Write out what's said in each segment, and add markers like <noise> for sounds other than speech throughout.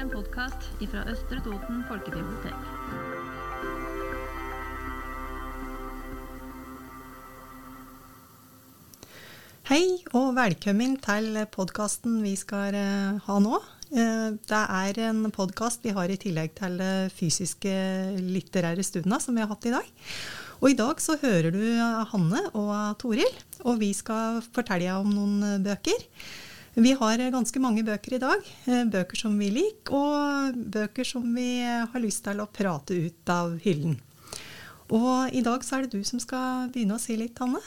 en podkast fra Østre Toten folkebibliotek. Hei og velkommen til podkasten vi skal eh, ha nå. Eh, det er en podkast vi har i tillegg til fysiske litterære studiene som vi har hatt i dag. Og i dag så hører du Hanne og Toril, og vi skal fortelle om noen bøker. Vi har ganske mange bøker i dag. Eh, bøker som vi liker, og bøker som vi har lyst til å prate ut av hyllen. Og i dag så er det du som skal begynne å si litt, Hanne.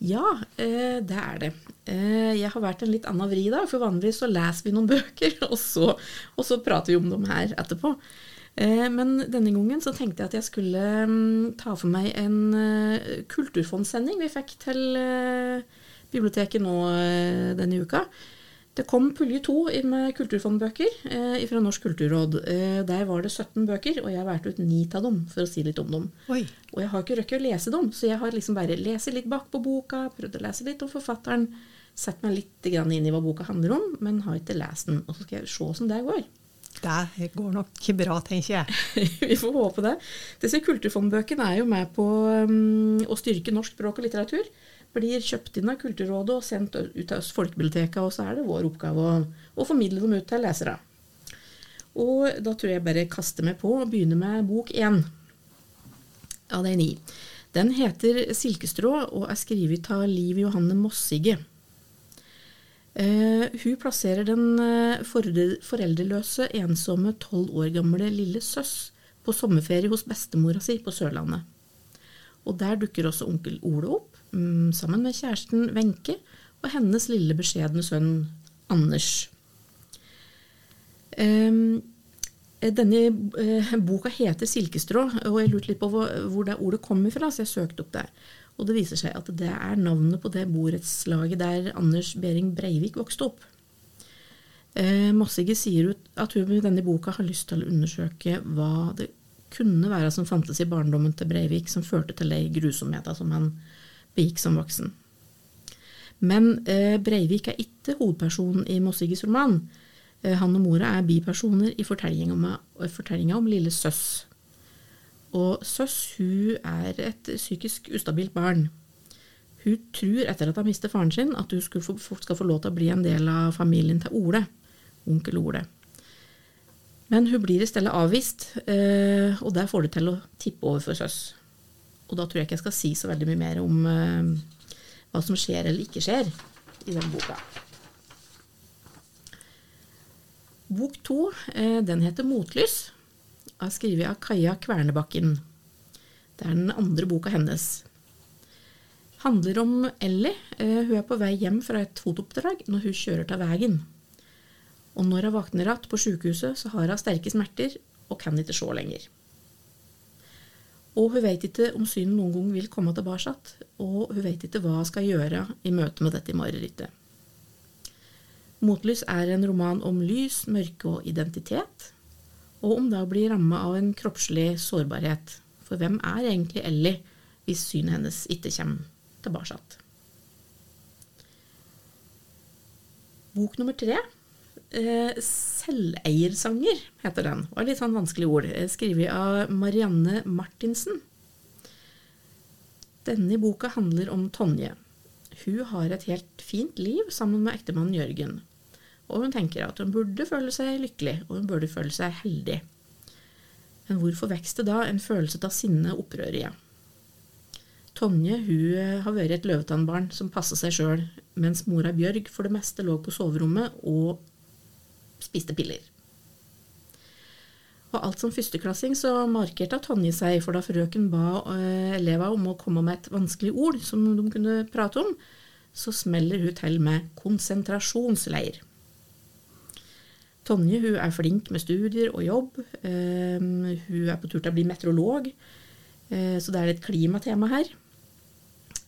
Ja, eh, det er det. Eh, jeg har vært en litt annen vri i dag, for vanligvis så leser vi noen bøker, <laughs> og så, og så prater vi om dem her etterpå. Eh, men denne gangen så tenkte jeg at jeg skulle mm, ta for meg en kulturfondssending vi fikk til biblioteket nå denne uka. Det kom pulje to med kulturfondbøker eh, fra Norsk kulturråd. Eh, der var det 17 bøker, og jeg har valgt ut ni av dem for å si litt om dem. Oi. Og jeg har ikke røkket å lese dem, så jeg har liksom bare lest litt bak på boka, prøvd å lese litt om forfatteren, sett meg litt inn i hva boka handler om, men har ikke lest den. Og så skal jeg se hvordan det går. Det går nok ikke bra, tenker jeg. <laughs> Vi får håpe det. Disse kulturfondbøkene er jo med på um, å styrke norsk språk og litteratur blir kjøpt inn av Kulturrådet og sendt ut av folkebiblioteket, og så er det vår oppgave å, å, formidle dem ut til lesere. Og da tror jeg bare kaster meg på og begynner med bok én av de ni. Den heter 'Silkestrå' og er skrevet av Liv Johanne Mossige. Uh, hun plasserer den uh, foreldreløse, ensomme, tolv år gamle lille søss på sommerferie hos bestemora si på Sørlandet. Og der dukker også onkel Ole opp, sammen med kjæresten Wenche og hennes lille, beskjedne sønn Anders. Um, denne uh, boka heter 'Silkestrå', og jeg lurte litt på hvor, det ordet kommer fra, så jeg søkte opp det. Og det viser seg at det er navnet på det borettslaget der Anders Behring Breivik vokste opp. Uh, Mossige sier at hun med denne boka har lyst til å undersøke hva det kunne være som fantes i barndommen til Breivik som førte til de grusomhetene som han begikk som voksen. Men eh, Breivik er ikke hovedpersonen i Mossiges roman. Eh, han og mora er bipersoner i fortellinga om, om lille Søss. Og Søss hun er et psykisk ustabilt barn. Hun tror etter at hun mistet faren sin, at hun få, skal få lov til å bli en del av familien til Ole, onkel Ole. Men hun blir i stedet avvist, eh, og der får det til å tippe over for Søss. Og da tror jeg ikke jeg skal si så veldig mye mer om uh, hva som skjer eller ikke skjer i den boka. Bok to uh, den heter 'Motlys', er skrevet av Kaja Kvernebakken. Det er den andre boka hennes. Handler om Ellie. Uh, hun er på vei hjem fra et fotooppdrag når hun kjører til veien. Og når hun våkner igjen på sykehuset, så har hun sterke smerter og kan ikke se lenger. Og hun vet ikke om synet noen gang vil komme tilbake, og hun vet ikke hva hun skal gjøre i møte med dette marerittet. Motlys er en roman om lys, mørke og identitet, og om det å bli ramma av en kroppslig sårbarhet. For hvem er egentlig Ellie hvis synet hennes ikke kommer tilbake? Bok nummer tre Eh, selveiersanger heter den. Det var litt sånn vanskelig ord. Eh, skrevet av Marianne Martinsen. Denne boka handler om Tonje. Hun har et helt fint liv sammen med ektemannen Jørgen. Og hun tenker at hun burde føle seg lykkelig, og hun burde føle seg heldig. Men hvorfor vokser det da en følelse av sinne og opprør igjen? Tonje hun eh, har vært et løvetannbarn som passer seg sjøl, mens mora Bjørg for det meste lå på soverommet og spiste piller. Og alt som førsteklassing så markerte Tonje seg, for da frøken ba uh, elevene om å komme med et vanskelig ord som de kunne prate om, så smeller hun til med konsentrasjonsleir. Tonje hun er flink med studier og jobb. Um, hun er på tur til å bli meteorolog, uh, så det er et klimatema her.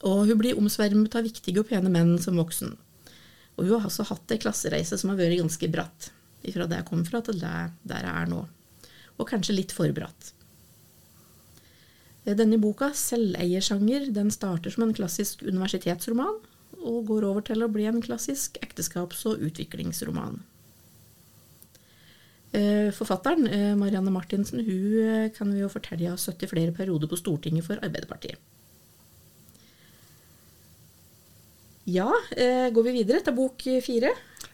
Og hun blir omsvermet av viktige og pene menn som voksen. Og hun har altså hatt ei klassereise som har vært ganske bratt fra det jeg kom fra, til der jeg er nå. Og kanskje litt forberedt. Denne boka, 'Selveiersjanger', den starter som en klassisk universitetsroman, og går over til å bli en klassisk ekteskaps- og utviklingsroman. Eh, Forfatteren, eh, Marianne Martinsen, hun eh, kan vi jo fortelle har sittet i flere perioder på Stortinget for Arbeiderpartiet. Ja, eh, går vi videre til bok fire?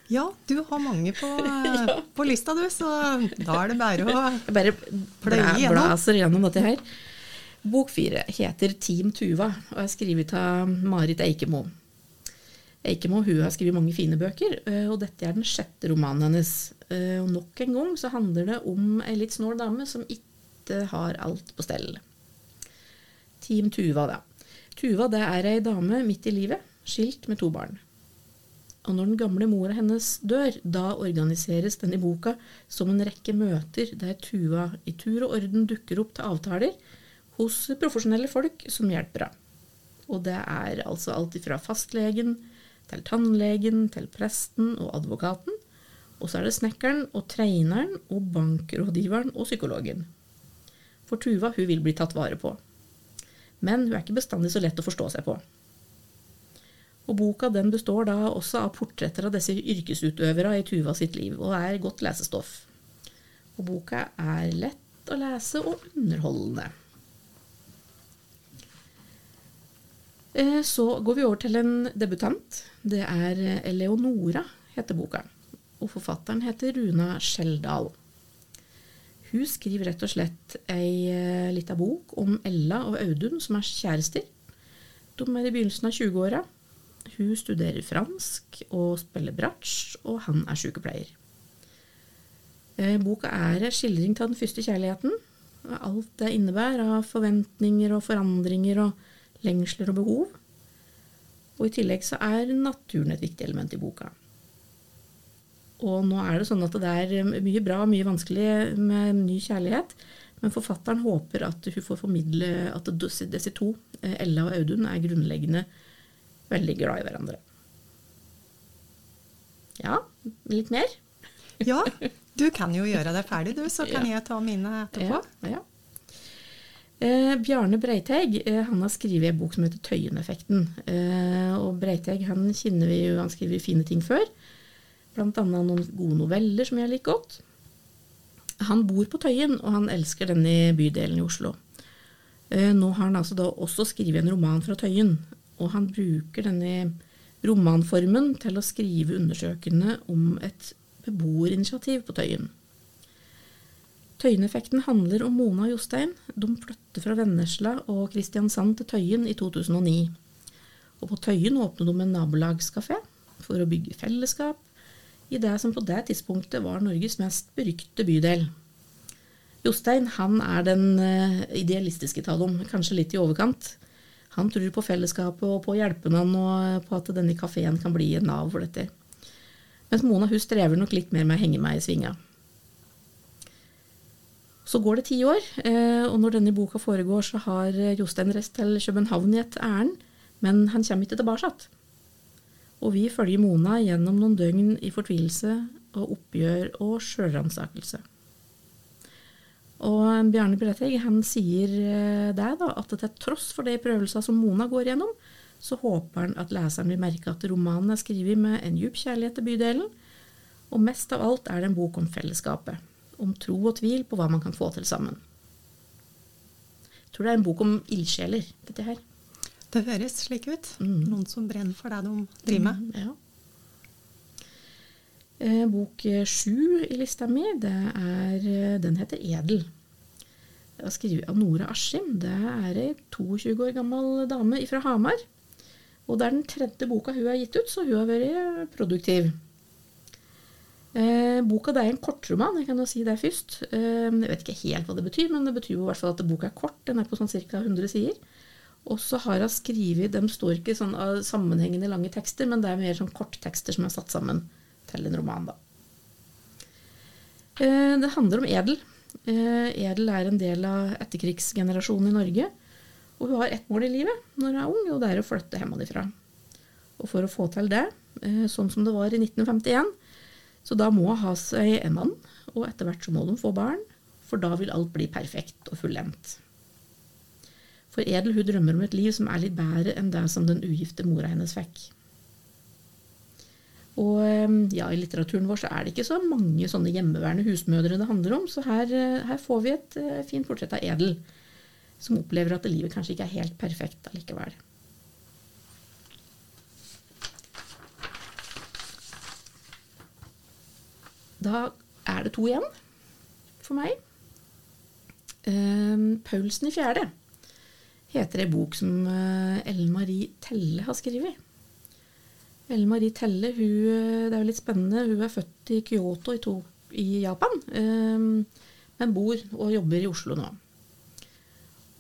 Ja, du har mange på, <laughs> på lista, du, så da er det bare å Jeg bare Pløye gjennom. blaser gjennom dette her. Bok fire heter Team Tuva og er skrevet av Marit Eikemo. Eikemo hun har skrevet mange fine bøker, eh, og dette er den sjette romanen hennes. Eh, Og nok en gang så handler det om ei litt snål dame som ikke har alt på stell. Team Tuva, da. Tuva det er ei dame midt i livet, skilt med to barn. Og når den gamle mora hennes dør, da organiseres denne boka som en rekke møter der Tuva i tur og orden dukker opp til avtaler hos profesjonelle folk som hjelper henne. Og det er altså alt fra fastlegen til tannlegen til presten og advokaten. Og så er det snekkeren og treneren og bankrådgiveren og psykologen. For Tuva hun vil bli tatt vare på. Men hun er ikke bestandig så lett å forstå seg på. Og Boka den består da også av portretter av disse yrkesutøvere i Tuva sitt liv, og er godt lesestoff. Og Boka er lett å lese og underholdende. Eh, Så går vi over til en debutant. Det er Eleonora, heter boka. Og forfatteren heter Runa Skjeldal. Hun skriver rett og slett ei eh, lita bok om Ella og Audun som er kjærester. De er i begynnelsen av 20-åra. Hun studerer fransk og spiller bratsj, og han er sykepleier. Eh, Boka er en skildring av den første kjærligheten. Alt det innebærer av forventninger og forandringer og lengsler og behov. Og i tillegg så er naturen et viktig element i boka. Og nå er det sånn at det er mye bra og mye vanskelig med ny kjærlighet, men forfatteren håper at hun får formidle at disse to, eh, Ella og Audun, er grunnleggende veldig glad i hverandre. Ja, litt mer? Ja, du kan jo gjøre deg ferdig, du, så kan jeg ta mine etterpå. Ja, ja. Eh, Bjarne Breiteig eh, han har skrevet en bok som heter Tøyeneffekten. Eh, og Breiteig han kjenner vi jo, han skriver fine ting før. Blant annet noen gode noveller som jeg liker godt. Han bor på Tøyen, og han elsker denne bydelen i Oslo. Eh, nå har han altså da også skrevet en roman fra Tøyen, og han bruker denne romanformen til å skrive undersøkende om et beboerinitiativ på Tøyen. Tøyeneffekten handler om Mona og Jostein. De flytter fra Vennesla og Kristiansand til Tøyen i 2009. Og på Tøyen åpner de en nabolagskafé for å bygge fellesskap i det som på det tidspunktet var Norges mest berykte bydel. Jostein han er den eh, idealistiske dem, kanskje litt i overkant. Han tror på fellesskapet og på å hjelpe hjelpene og på at denne kafeen kan bli en nav for dette. Mens Mona hun strever nok litt mer med å henge meg i svinga. Så går det ti år, eh, og når denne boka foregår, så har Jostein reist til København i et ærend, men han kommer ikke tilbake. Og vi følger Mona gjennom noen døgn i fortvilelse og oppgjør og sjølransakelse. Og Bjarne Bretteg han sier eh, det da, at til tross for de prøvelser som Mona går gjennom, så håper han at leseren vil merke at romanen er skrevet med en djup kjærlighet til bydelen, og mest av alt er det en bok om fellesskapet, om tro og tvil på hva man kan få til sammen. Jeg tror det er en bok om ildsjeler, dette her. Det høres slik ut. Mm. Noen som brenner for det de driver med. Mm, Ja. Eh, Bok eh, sju i lista mi, er, eh, den heter Edel. Det er skrevet av Nora Askim. Det er ei 22 år gammel dame fra Hamar. Og det er den tredje boka hun har gitt ut, så hun har vært produktiv. Eh, boka det er en kortroman, jeg kan jo si det først. Eh, jeg vet ikke helt hva det betyr, men det betyr jo i hvert fall at boka er kort. Den er på sånn ca. 100 sider. Og så har hun skrevet De står ikke sånn sammenhengende lange tekster, men det er mer sånn korttekster som er satt sammen til en roman. da. Eh, Det handler om Edel. Eh, Edel er en del av etterkrigsgenerasjonen i Norge. Og hun har ett mål i livet når hun er ung, og det er å flytte hjemmefra. Og for å få til det, eh, sånn som det var i 1951, så da må hun ha seg en mann, og etter hvert så må de få barn, for da vil alt bli perfekt og fullendt. For Edel hun drømmer om et liv som er litt bedre enn det som den ugifte mora hennes fikk. Og eh, ja, i litteraturen vår så er det ikke så mange sånne hjemmeværende husmødre det handler om, så her, eh, her får vi et eh, fint portrett av Edel, som opplever at livet kanskje ikke er helt perfekt allikevel. Da er det to igjen for meg. Um, Paulsen i fjerde heter ei bok som uh, Ellen Marie Telle har skrevet. Ellen Marie Telle hun, eh, det er jo litt spennende, hun er født i Kyoto i, to, i Japan, um, men bor og jobber i Oslo nå.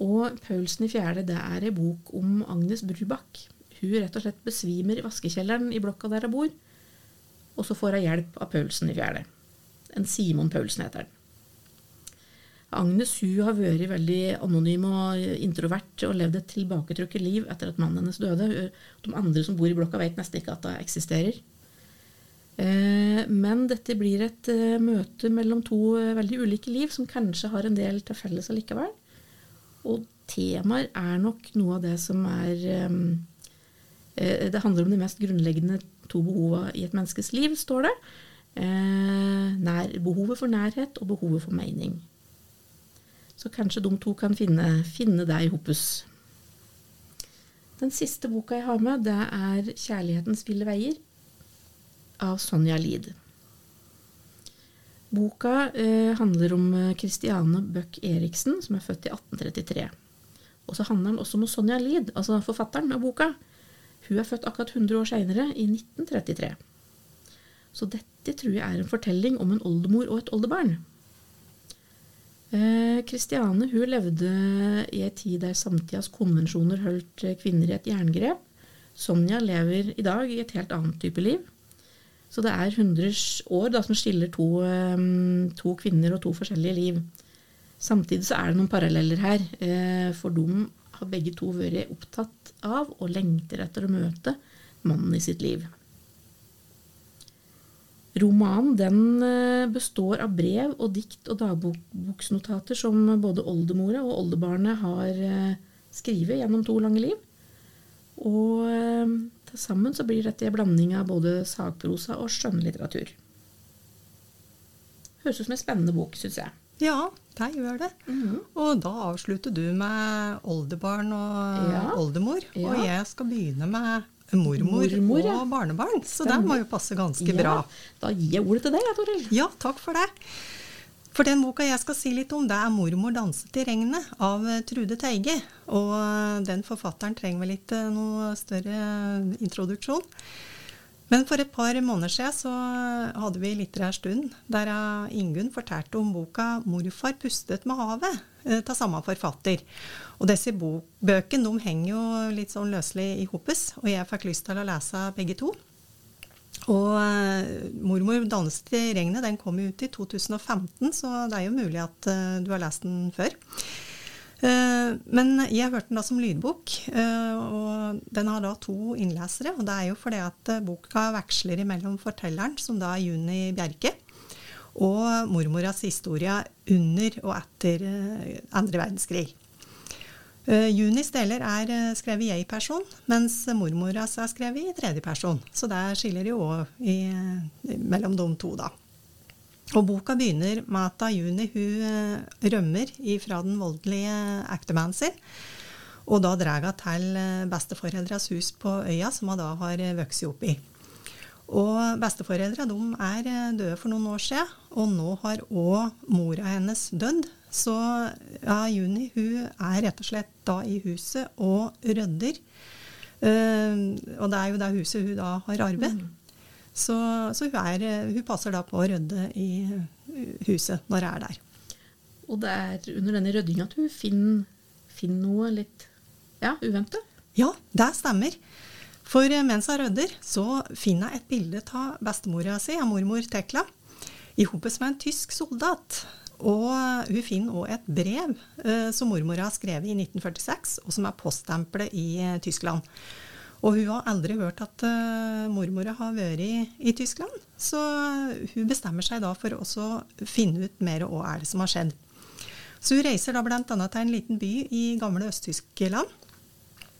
Og Paulsen i fjerde det er ei bok om Agnes Brubakk. Hun rett og slett besvimer i vaskekjelleren i blokka der hun bor, og så får hun hjelp av Paulsen i fjerde. En Simon Paulsen heter den. Agnes hun har vært veldig anonym og introvert og levd et tilbaketrukket liv etter at mannen hennes døde. De andre som bor i blokka, vet nesten ikke at det eksisterer. Eh, men dette blir et eh, møte mellom to eh, veldig ulike liv som kanskje har en del til felles allikevel. Og temaer er nok noe av det som er Det handler om de mest grunnleggende to behova i et menneskes liv, står det. Behovet for nærhet og behovet for mening. Så kanskje de to kan finne, finne deg i hoppus. Den siste boka jeg har med, det er 'Kjærlighetens ville veier' av Sonja Lid. Boka eh, handler om Christiane Bøck Eriksen, som er født i 1833. Og så handler den også om Sonja Lid, altså forfatteren av boka. Hun er født akkurat 100 år seinere, i 1933. Så dette tror jeg er en fortelling om en oldemor og et oldebarn. Kristiane eh, levde i en tid der samtidas konvensjoner holdt kvinner i et jerngrep. Sonja lever i dag i et helt annet type liv. Så det er 100 år da, som skiller to, um, to, kvinner og to forskjellige liv. Samtidig så er det noen paralleller her, eh, for de har begge to vært opptatt av og lengter etter å møte mannen i sitt liv. Romanen den eh, består av brev og dikt og dagboksnotater som både oldemora og oldebarnet har eh, skrevet gjennom to lange liv. Og eh, til sammen så blir dette en blanding av både sagprosa og skjønnlitteratur. Høres ut som en spennende bok, syns jeg. Ja, det gjør det. Mm -hmm. Og da avslutter du med oldebarn og ja. oldemor. Ja. Og jeg skal begynne med mormor, mormor ja. og barnebarn. Så det må jo passe ganske bra. Da gir jeg ordet til deg, Toril. Ja, takk for det. For den boka jeg skal si litt om, det er 'Mormor danset i regnet' av eh, Trude Teige. Og eh, den forfatteren trenger vel ikke eh, noe større introduksjon. Men for et par måneder siden så hadde vi litterær stund der Ingunn fortalte om boka 'Morfar pustet med havet' til samme forfatter. Og disse bøkene henger jo litt sånn løselig i hopes, og jeg fikk lyst til å lese begge to. Og uh, 'Mormor danset i regnet' den kom jo ut i 2015, så det er jo mulig at uh, du har lest den før. Uh, men jeg hørte den da som lydbok, og den har da to innlesere. Og det er jo fordi at boka veksler imellom fortelleren, som da er Juni Bjerke, og mormoras historie under og etter andre verdenskrig. Junis deler er skrevet i jeg-person, mens mormoras er skrevet i tredjeperson. Så der skiller jo òg mellom de to, da. Og boka begynner med at Juni hun uh, rømmer fra den voldelige ektemannen sin. Og da drar hun til besteforeldras hus på øya, som hun da har vokst opp i. Og besteforeldra er døde for noen år siden, og nå har òg mora hennes dødd. Så ja, Juni hun er rett og slett da i huset og rydder. Uh, og det er jo det huset hun da har arvet. Mm. Så, så hun, er, hun, passer da på å rydde i huset når hun er der. Og det er under denne ryddinga at hun finner, finner noe litt ja, uventa? Ja, det stemmer. For mens hun rydder, så finner jeg et bilde av bestemora si, av mormor Tekla, i hopet med en tysk soldat. Og hun finner òg et brev eh, som mormor har skrevet i 1946, og som er poststempelet i eh, Tyskland. Og hun har aldri hørt at uh, mormora har vært i, i, Tyskland. Så hun bestemmer seg da for å finne ut mer hva er det som har skjedd. Så hun reiser da bl.a. til en liten by i gamle Øst-Tyskland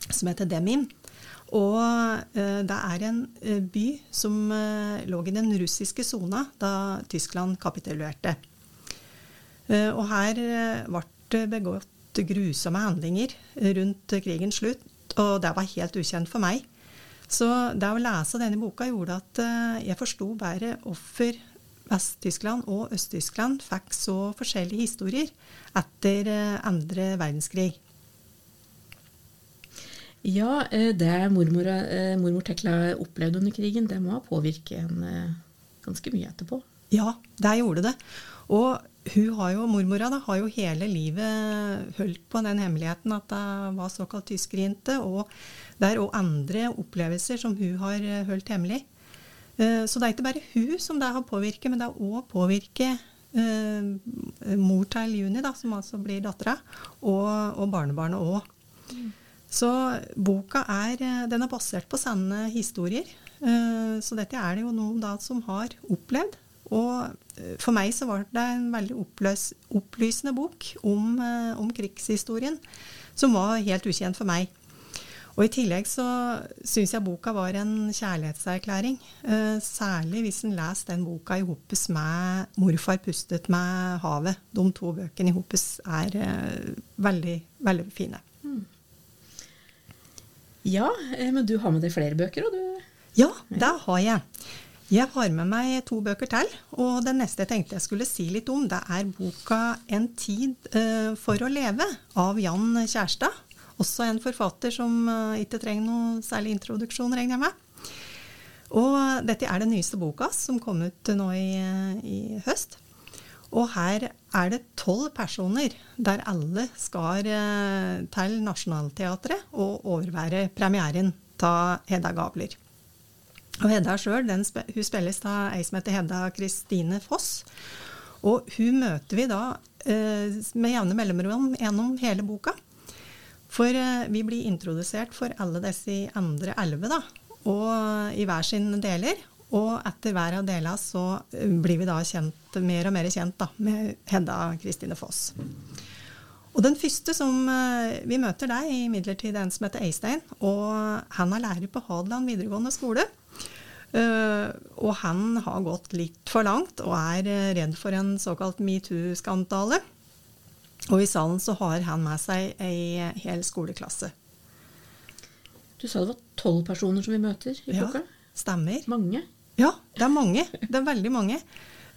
som heter Demim. Og uh, det er en uh, by som uh, lå i den russiske sona da Tyskland kapitulerte. Eh, og her eh, ble det begått grusomme handlinger rundt krigens slutt, og det var helt ukjent for meg. Så det å lese denne boka gjorde at eh, jeg forsto bedre hvorfor Vest-Tyskland og Øst-Tyskland fikk så forskjellige historier etter eh, andre verdenskrig. Ja, eh, det mormor, mormor Tekla opplevde under krigen, det må ha påvirket en ganske mye etterpå. Ja, det gjorde det. Og hun har jo, mormora da, har jo hele livet holdt på den hemmeligheten at det var såkalt tyskerjente. Og det er òg andre opplevelser som hun har holdt hemmelig. Så det er ikke bare hun som det har påvirket, men det har òg påvirket eh, mor til Juni, da, som altså blir dattera, og, og barnebarnet òg. Så boka er, eh, den er basert på sanne historier. Eh, så dette er det jo noen da som har opplevd. Og eh, for meg så var det en veldig oppløs, opplysende bok om, om, krigshistorien, som var helt ukjent for meg. Og I tillegg så syns jeg boka var en kjærlighetserklæring. særlig hvis en leser den boka i hoppes med 'Morfar pustet med havet'. De to bøkene i hoppes er veldig, veldig fine. Ja, eh, men du har med deg flere bøker, og du Ja, det har jeg. Jeg har med meg to bøker til, og den neste jeg tenkte jeg skulle si litt om, det er boka 'En tid uh, for å leve' av Jan Kjærstad. Også en forfatter som uh, ikke trenger noe særlig introduksjon, regner jeg med. Og dette er den nyeste boka, som kom ut nå i, i høst. Og her er det tolv personer der alle skal eh, til Nationaltheatret og overvære premieren av Hedda Gabler. Og Hedda sjøl hun spilles av ei som heter Hedda Kristine Foss. Og hun møter vi da eh, med jevne mellomrom gjennom hele boka. For eh, vi blir introdusert for alle disse andre elleve, da. Og i hver sine deler. Og etter hver av delene så eh, blir vi da kjent, mer og mer kjent da, med Hedda Kristine Foss. Og den første som eh, vi møter deg, er imidlertid en som heter Eistein. Og han er lærer på Hadeland videregående skole. Uh, og han har gått litt for langt og er redd for en såkalt metoo-skandale. Og i salen så har han med seg ei hel skoleklasse. Du sa det var tolv personer som vi møter i boka? Ja, stemmer. Mange? Ja, det er mange. Det er veldig mange.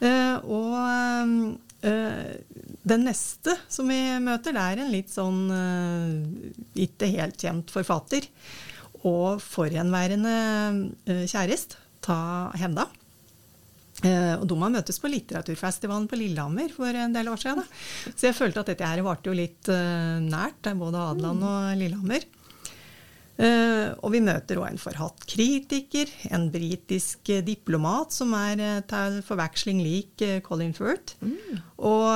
Uh, og den neste som vi møter, det er en litt sånn ikke helt kjent forfatter. Og forhenværende uh, kjæreste ta Hedda. og de har møttes på litteraturfestivalen på Lillehammer for en del år siden. Så jeg følte at dette her varte jo litt nært, både Adeland og Lillehammer. Uh, og vi møter òg en forhatt kritiker, en britisk uh, diplomat som er uh, til forveksling lik Colin Firth. Mm. Og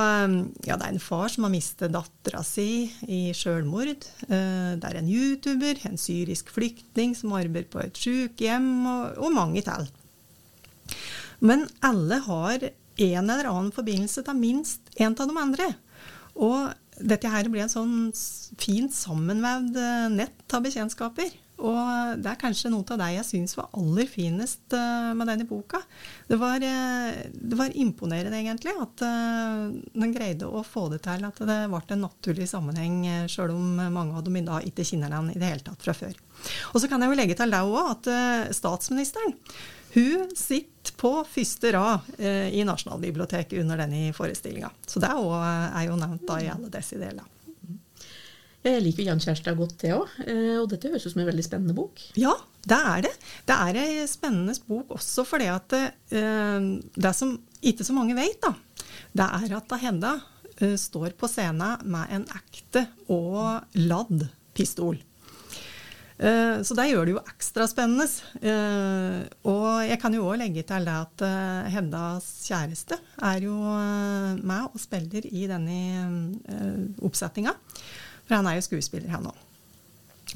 ja, det er en far som har mistet dattera si i sjølmord. det er en YouTuber, en syrisk flyktning som arbeider på et sykehjem, og, og mange til. Men alle har en eller annen forbindelse til minst en av de andre. Og dette her blir en sånn fint sammenvevd eh, nett av bekjentskaper. Og det er kanskje noe av det jeg syns var aller finest eh, med denne boka. Det var, eh, det var imponerende, egentlig, at den greide å få det til at det ble en naturlig sammenheng, sjøl om mange av dem da ikke kjenner den i det hele tatt fra før. Og så kan jeg jo legge til det òg, at statsministeren hun sitter på første rad eh, i Nasjonalbiblioteket under denne forestillinga. Så det er jo nevnt da i alle disse deler. Jeg liker Jan Kjærstad godt, det òg. Eh, og dette høres ut som en veldig spennende bok. Ja, det er det. Det er ei spennende bok også fordi at det, eh, det som ikke så mange vet, da, det er at Hedda uh, står på scenen med en ekte og ladd pistol. Eh, så det gjør det jo ekstra spennende. Eh, og jeg kan jo òg legge til det at eh, Heddas kjæreste er jo med og spiller i denne oppsetninga. For han er jo skuespiller, han òg.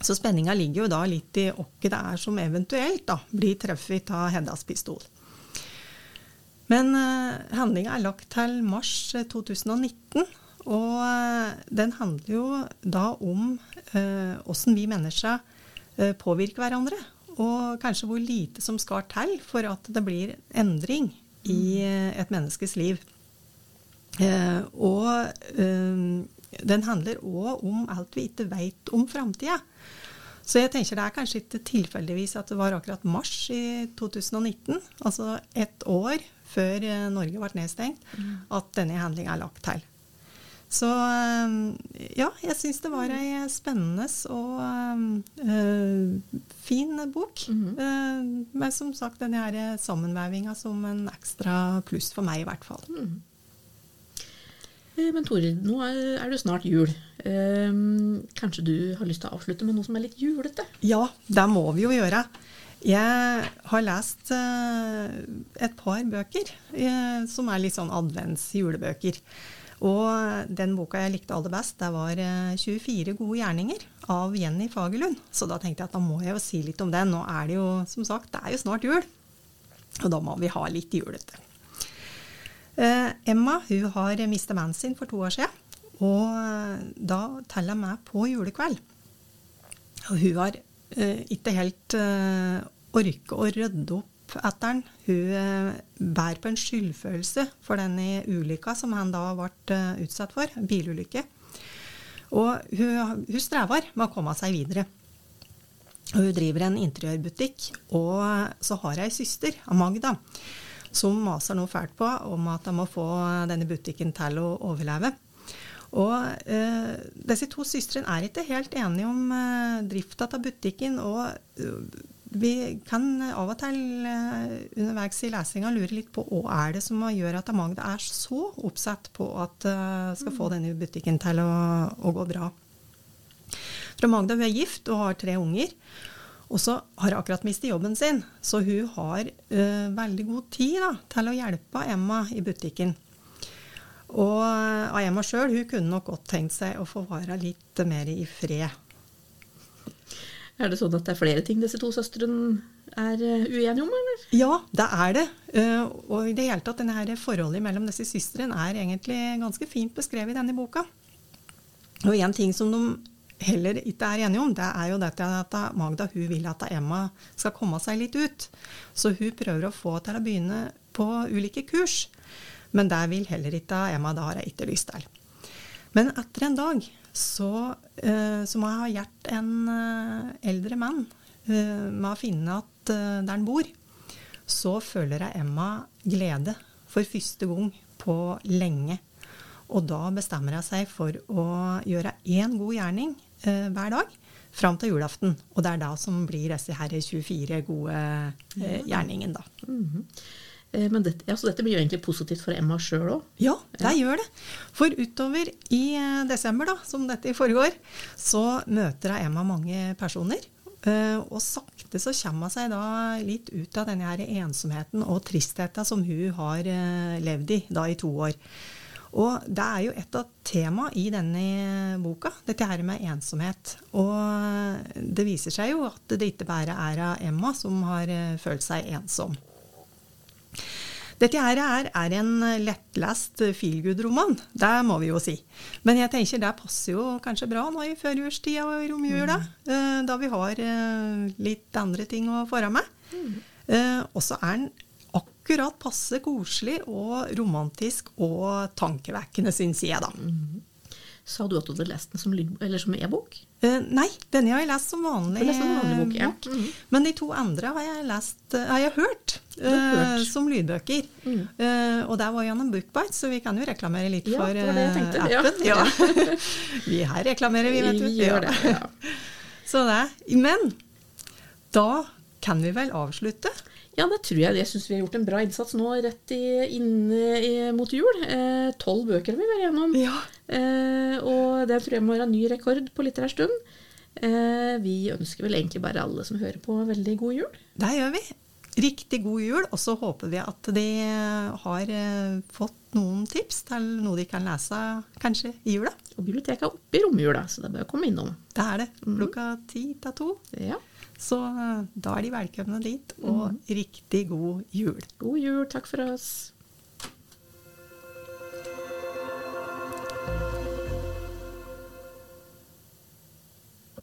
Så spenninga ligger jo da litt i åkke det er som eventuelt da, blir truffet av Heddas pistol. Men uh, handlinga er lagt til mars 2019. Og den handler jo da om åssen vi mennesker påvirke hverandre. Og kanskje hvor lite som skal til for at det blir endring i eh, et menneskes liv. Eh, og eh, den handler òg om alt vi ikke veit om framtida. Så jeg tenker det er kanskje ikke tilfeldigvis at det var akkurat mars i 2019, altså ett år før eh, Norge ble nedstengt, at denne handlinga er lagt til. Så eh, ja, jeg syns det var ei spennende og øh, fin bok. Eh, men som sagt, denne her sammenvevinga som en ekstra pluss for meg, i hvert fall. Mm. Men Tore, nå er det snart jul. Kanskje du har lyst til å avslutte med noe som er litt julete? Ja, det må vi jo gjøre. Jeg har lest et par bøker som er litt sånn advents-julebøker. Og den boka jeg likte aller best, det var eh, 24 gode gjerninger av Jenny Fagerlund. Så da tenkte jeg at da må jeg jo si litt om den. Nå er det jo, som sagt, det er jo snart jul. Og da må vi ha litt julete. Eh, Emma hun har mistet mannen sin for to år siden, og eh, da teller jeg meg på julekveld. Og hun har eh, ikke helt eh, orket å rydde opp etter. Hun eh, bærer på en skyldfølelse for denne ulykka som han da ble eh, utsatt for, bilulykke. Og hun, hun strever med å komme seg videre. Hun driver en interiørbutikk, og så har hun ei søster, Magda, som maser noe fælt på om at de må få denne butikken til å overleve. Og eh, disse to søstrene er ikke helt enige om eh, drifta av butikken, og eh, vi kan av og til eh, underveis i lesinga lure litt på hva er det som gjør at Magda er så oppsatt på at eh, skal få denne butikken til å, å gå bra. For Magda hun er gift og har tre unger. Og så har hun akkurat mistet jobben sin, så hun har eh, veldig god tid da, til å hjelpe Emma i butikken. Og Emma sjøl kunne nok godt tenkt seg å få være litt mer i fred. Er det sånn at det er flere ting disse to søstrene er eh, uenige om, eller? Ja, det er det. Eh, og i det hele tatt, denne her forholdet mellom disse søstrene er egentlig ganske fint beskrevet i denne boka. Og en ting som de heller ikke er enige om, det er jo dette at Magda hun vil at Emma skal komme seg litt ut. Så hun prøver å få til å begynne på ulike kurs. Men det vil heller ikke Emma, da har jeg ikke lyst til. Men etter en dag så, eh, så må jeg ha hjulpet en eh, eldre mann eh, med å finne at der han bor. Så føler jeg Emma glede for første gang på lenge. Og da bestemmer jeg seg for å gjøre én god gjerning eh, hver dag fram til julaften. Og det er da som blir disse her 24 gode eh, gjerningene, da. Eh, Men dette, ja, så dette blir jo egentlig positivt for Emma sjøl òg. Ja, det gjør det. For utover i eh, desember, da, som dette foregår, så møter Emma mange personer. eh, Og sakte så kommer hun seg da litt ut av denne her ensomheten og tristheten som hun har eh, levd i da i to år. Og det er jo et av temaene i denne boka, dette her med ensomhet. Og det viser seg jo at det ikke bare er Emma som har eh, følt seg ensom. Dette her er, er en lettlest feelgood-roman, det må vi jo si. Men jeg tenker det passer jo kanskje bra nå i førjulstida og i romjula, eh, da vi har eh, litt andre ting å få med. Eh, Og så er den akkurat passe koselig og romantisk og tankevekkende, syns jeg, da. Sa du at du hadde lest den som, lyd, eller som e-bok? Eh, nei, denne har jeg lest som vanlig, lest som vanlig bok, ja. Mhm. Men de to andre har jeg, lest, eh, har jeg hørt, hørt. som lydbøker. Mm. Uh, og der var gjennom Bookbite, så vi kan jo reklamere litt Ja, for tenkte, ja. appen. Ja. <laughs> vi her reklamerer vi, vet du. Vi gjør det. <laughs> Så det. Men da kan vi vel avslutte? Ja, det tror jeg. Jeg syns vi har gjort en bra innsats nå rett i, inne i, mot jul. Eh, Tolv bøker har vi vært gjennom. Ja. Eh, og det tror jeg må være ny rekord på litterær stund. Eh, vi ønsker vel egentlig bare alle som hører på, veldig god jul. Det gjør vi. Riktig god jul, og så håper vi at de har eh, fått noen tips til noe de kan lese kanskje i jula. Og biblioteket er oppe i romjula, så det bør komme innom. Det er det. Klokka ti til to. Ja. Så da er de velkomne dit, og riktig god jul. God jul. Takk for oss.